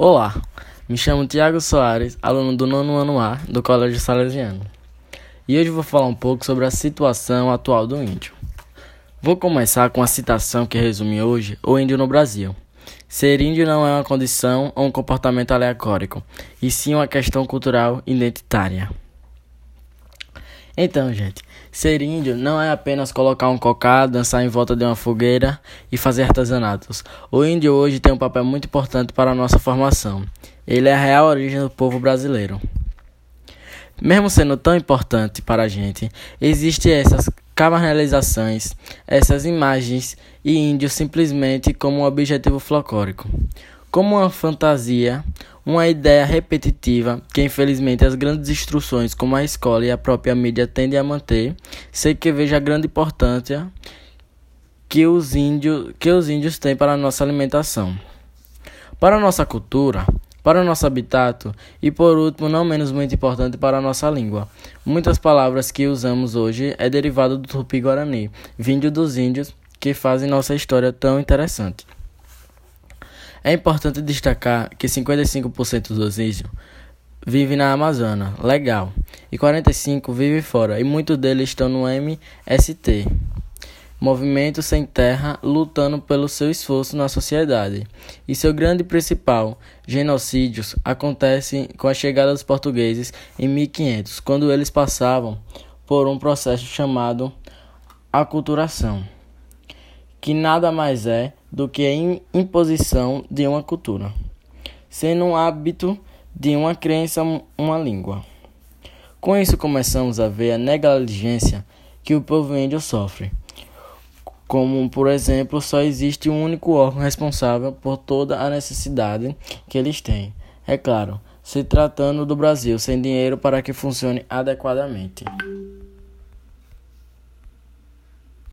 Olá, me chamo Tiago Soares, aluno do nono ano A do Colégio Salesiano. E hoje vou falar um pouco sobre a situação atual do índio. Vou começar com a citação que resume hoje o índio no Brasil. Ser índio não é uma condição ou um comportamento aleatório, e sim uma questão cultural identitária. Então, gente, ser índio não é apenas colocar um cocá, dançar em volta de uma fogueira e fazer artesanatos. O índio hoje tem um papel muito importante para a nossa formação. Ele é a real origem do povo brasileiro. Mesmo sendo tão importante para a gente, existem essas carnalizações, essas imagens e índios simplesmente como um objetivo folclórico, como uma fantasia, uma ideia repetitiva que infelizmente as grandes instruções como a escola e a própria mídia tendem a manter, sei que vejo a grande importância que os índios, que os índios têm para a nossa alimentação. Para a nossa cultura, para o nosso habitat e por último, não menos muito importante, para a nossa língua. Muitas palavras que usamos hoje é derivado do tupi-guarani, vindo dos índios que fazem nossa história tão interessante. É importante destacar que 55% dos índios vivem na Amazônia, legal, e 45% vivem fora, e muitos deles estão no MST, Movimento Sem Terra, lutando pelo seu esforço na sociedade. E seu grande principal genocídios acontece com a chegada dos portugueses em 1500, quando eles passavam por um processo chamado aculturação, que nada mais é do que a imposição de uma cultura, sendo um hábito de uma crença, uma língua. Com isso começamos a ver a negligência que o povo índio sofre, como por exemplo, só existe um único órgão responsável por toda a necessidade que eles têm. É claro, se tratando do Brasil, sem dinheiro para que funcione adequadamente.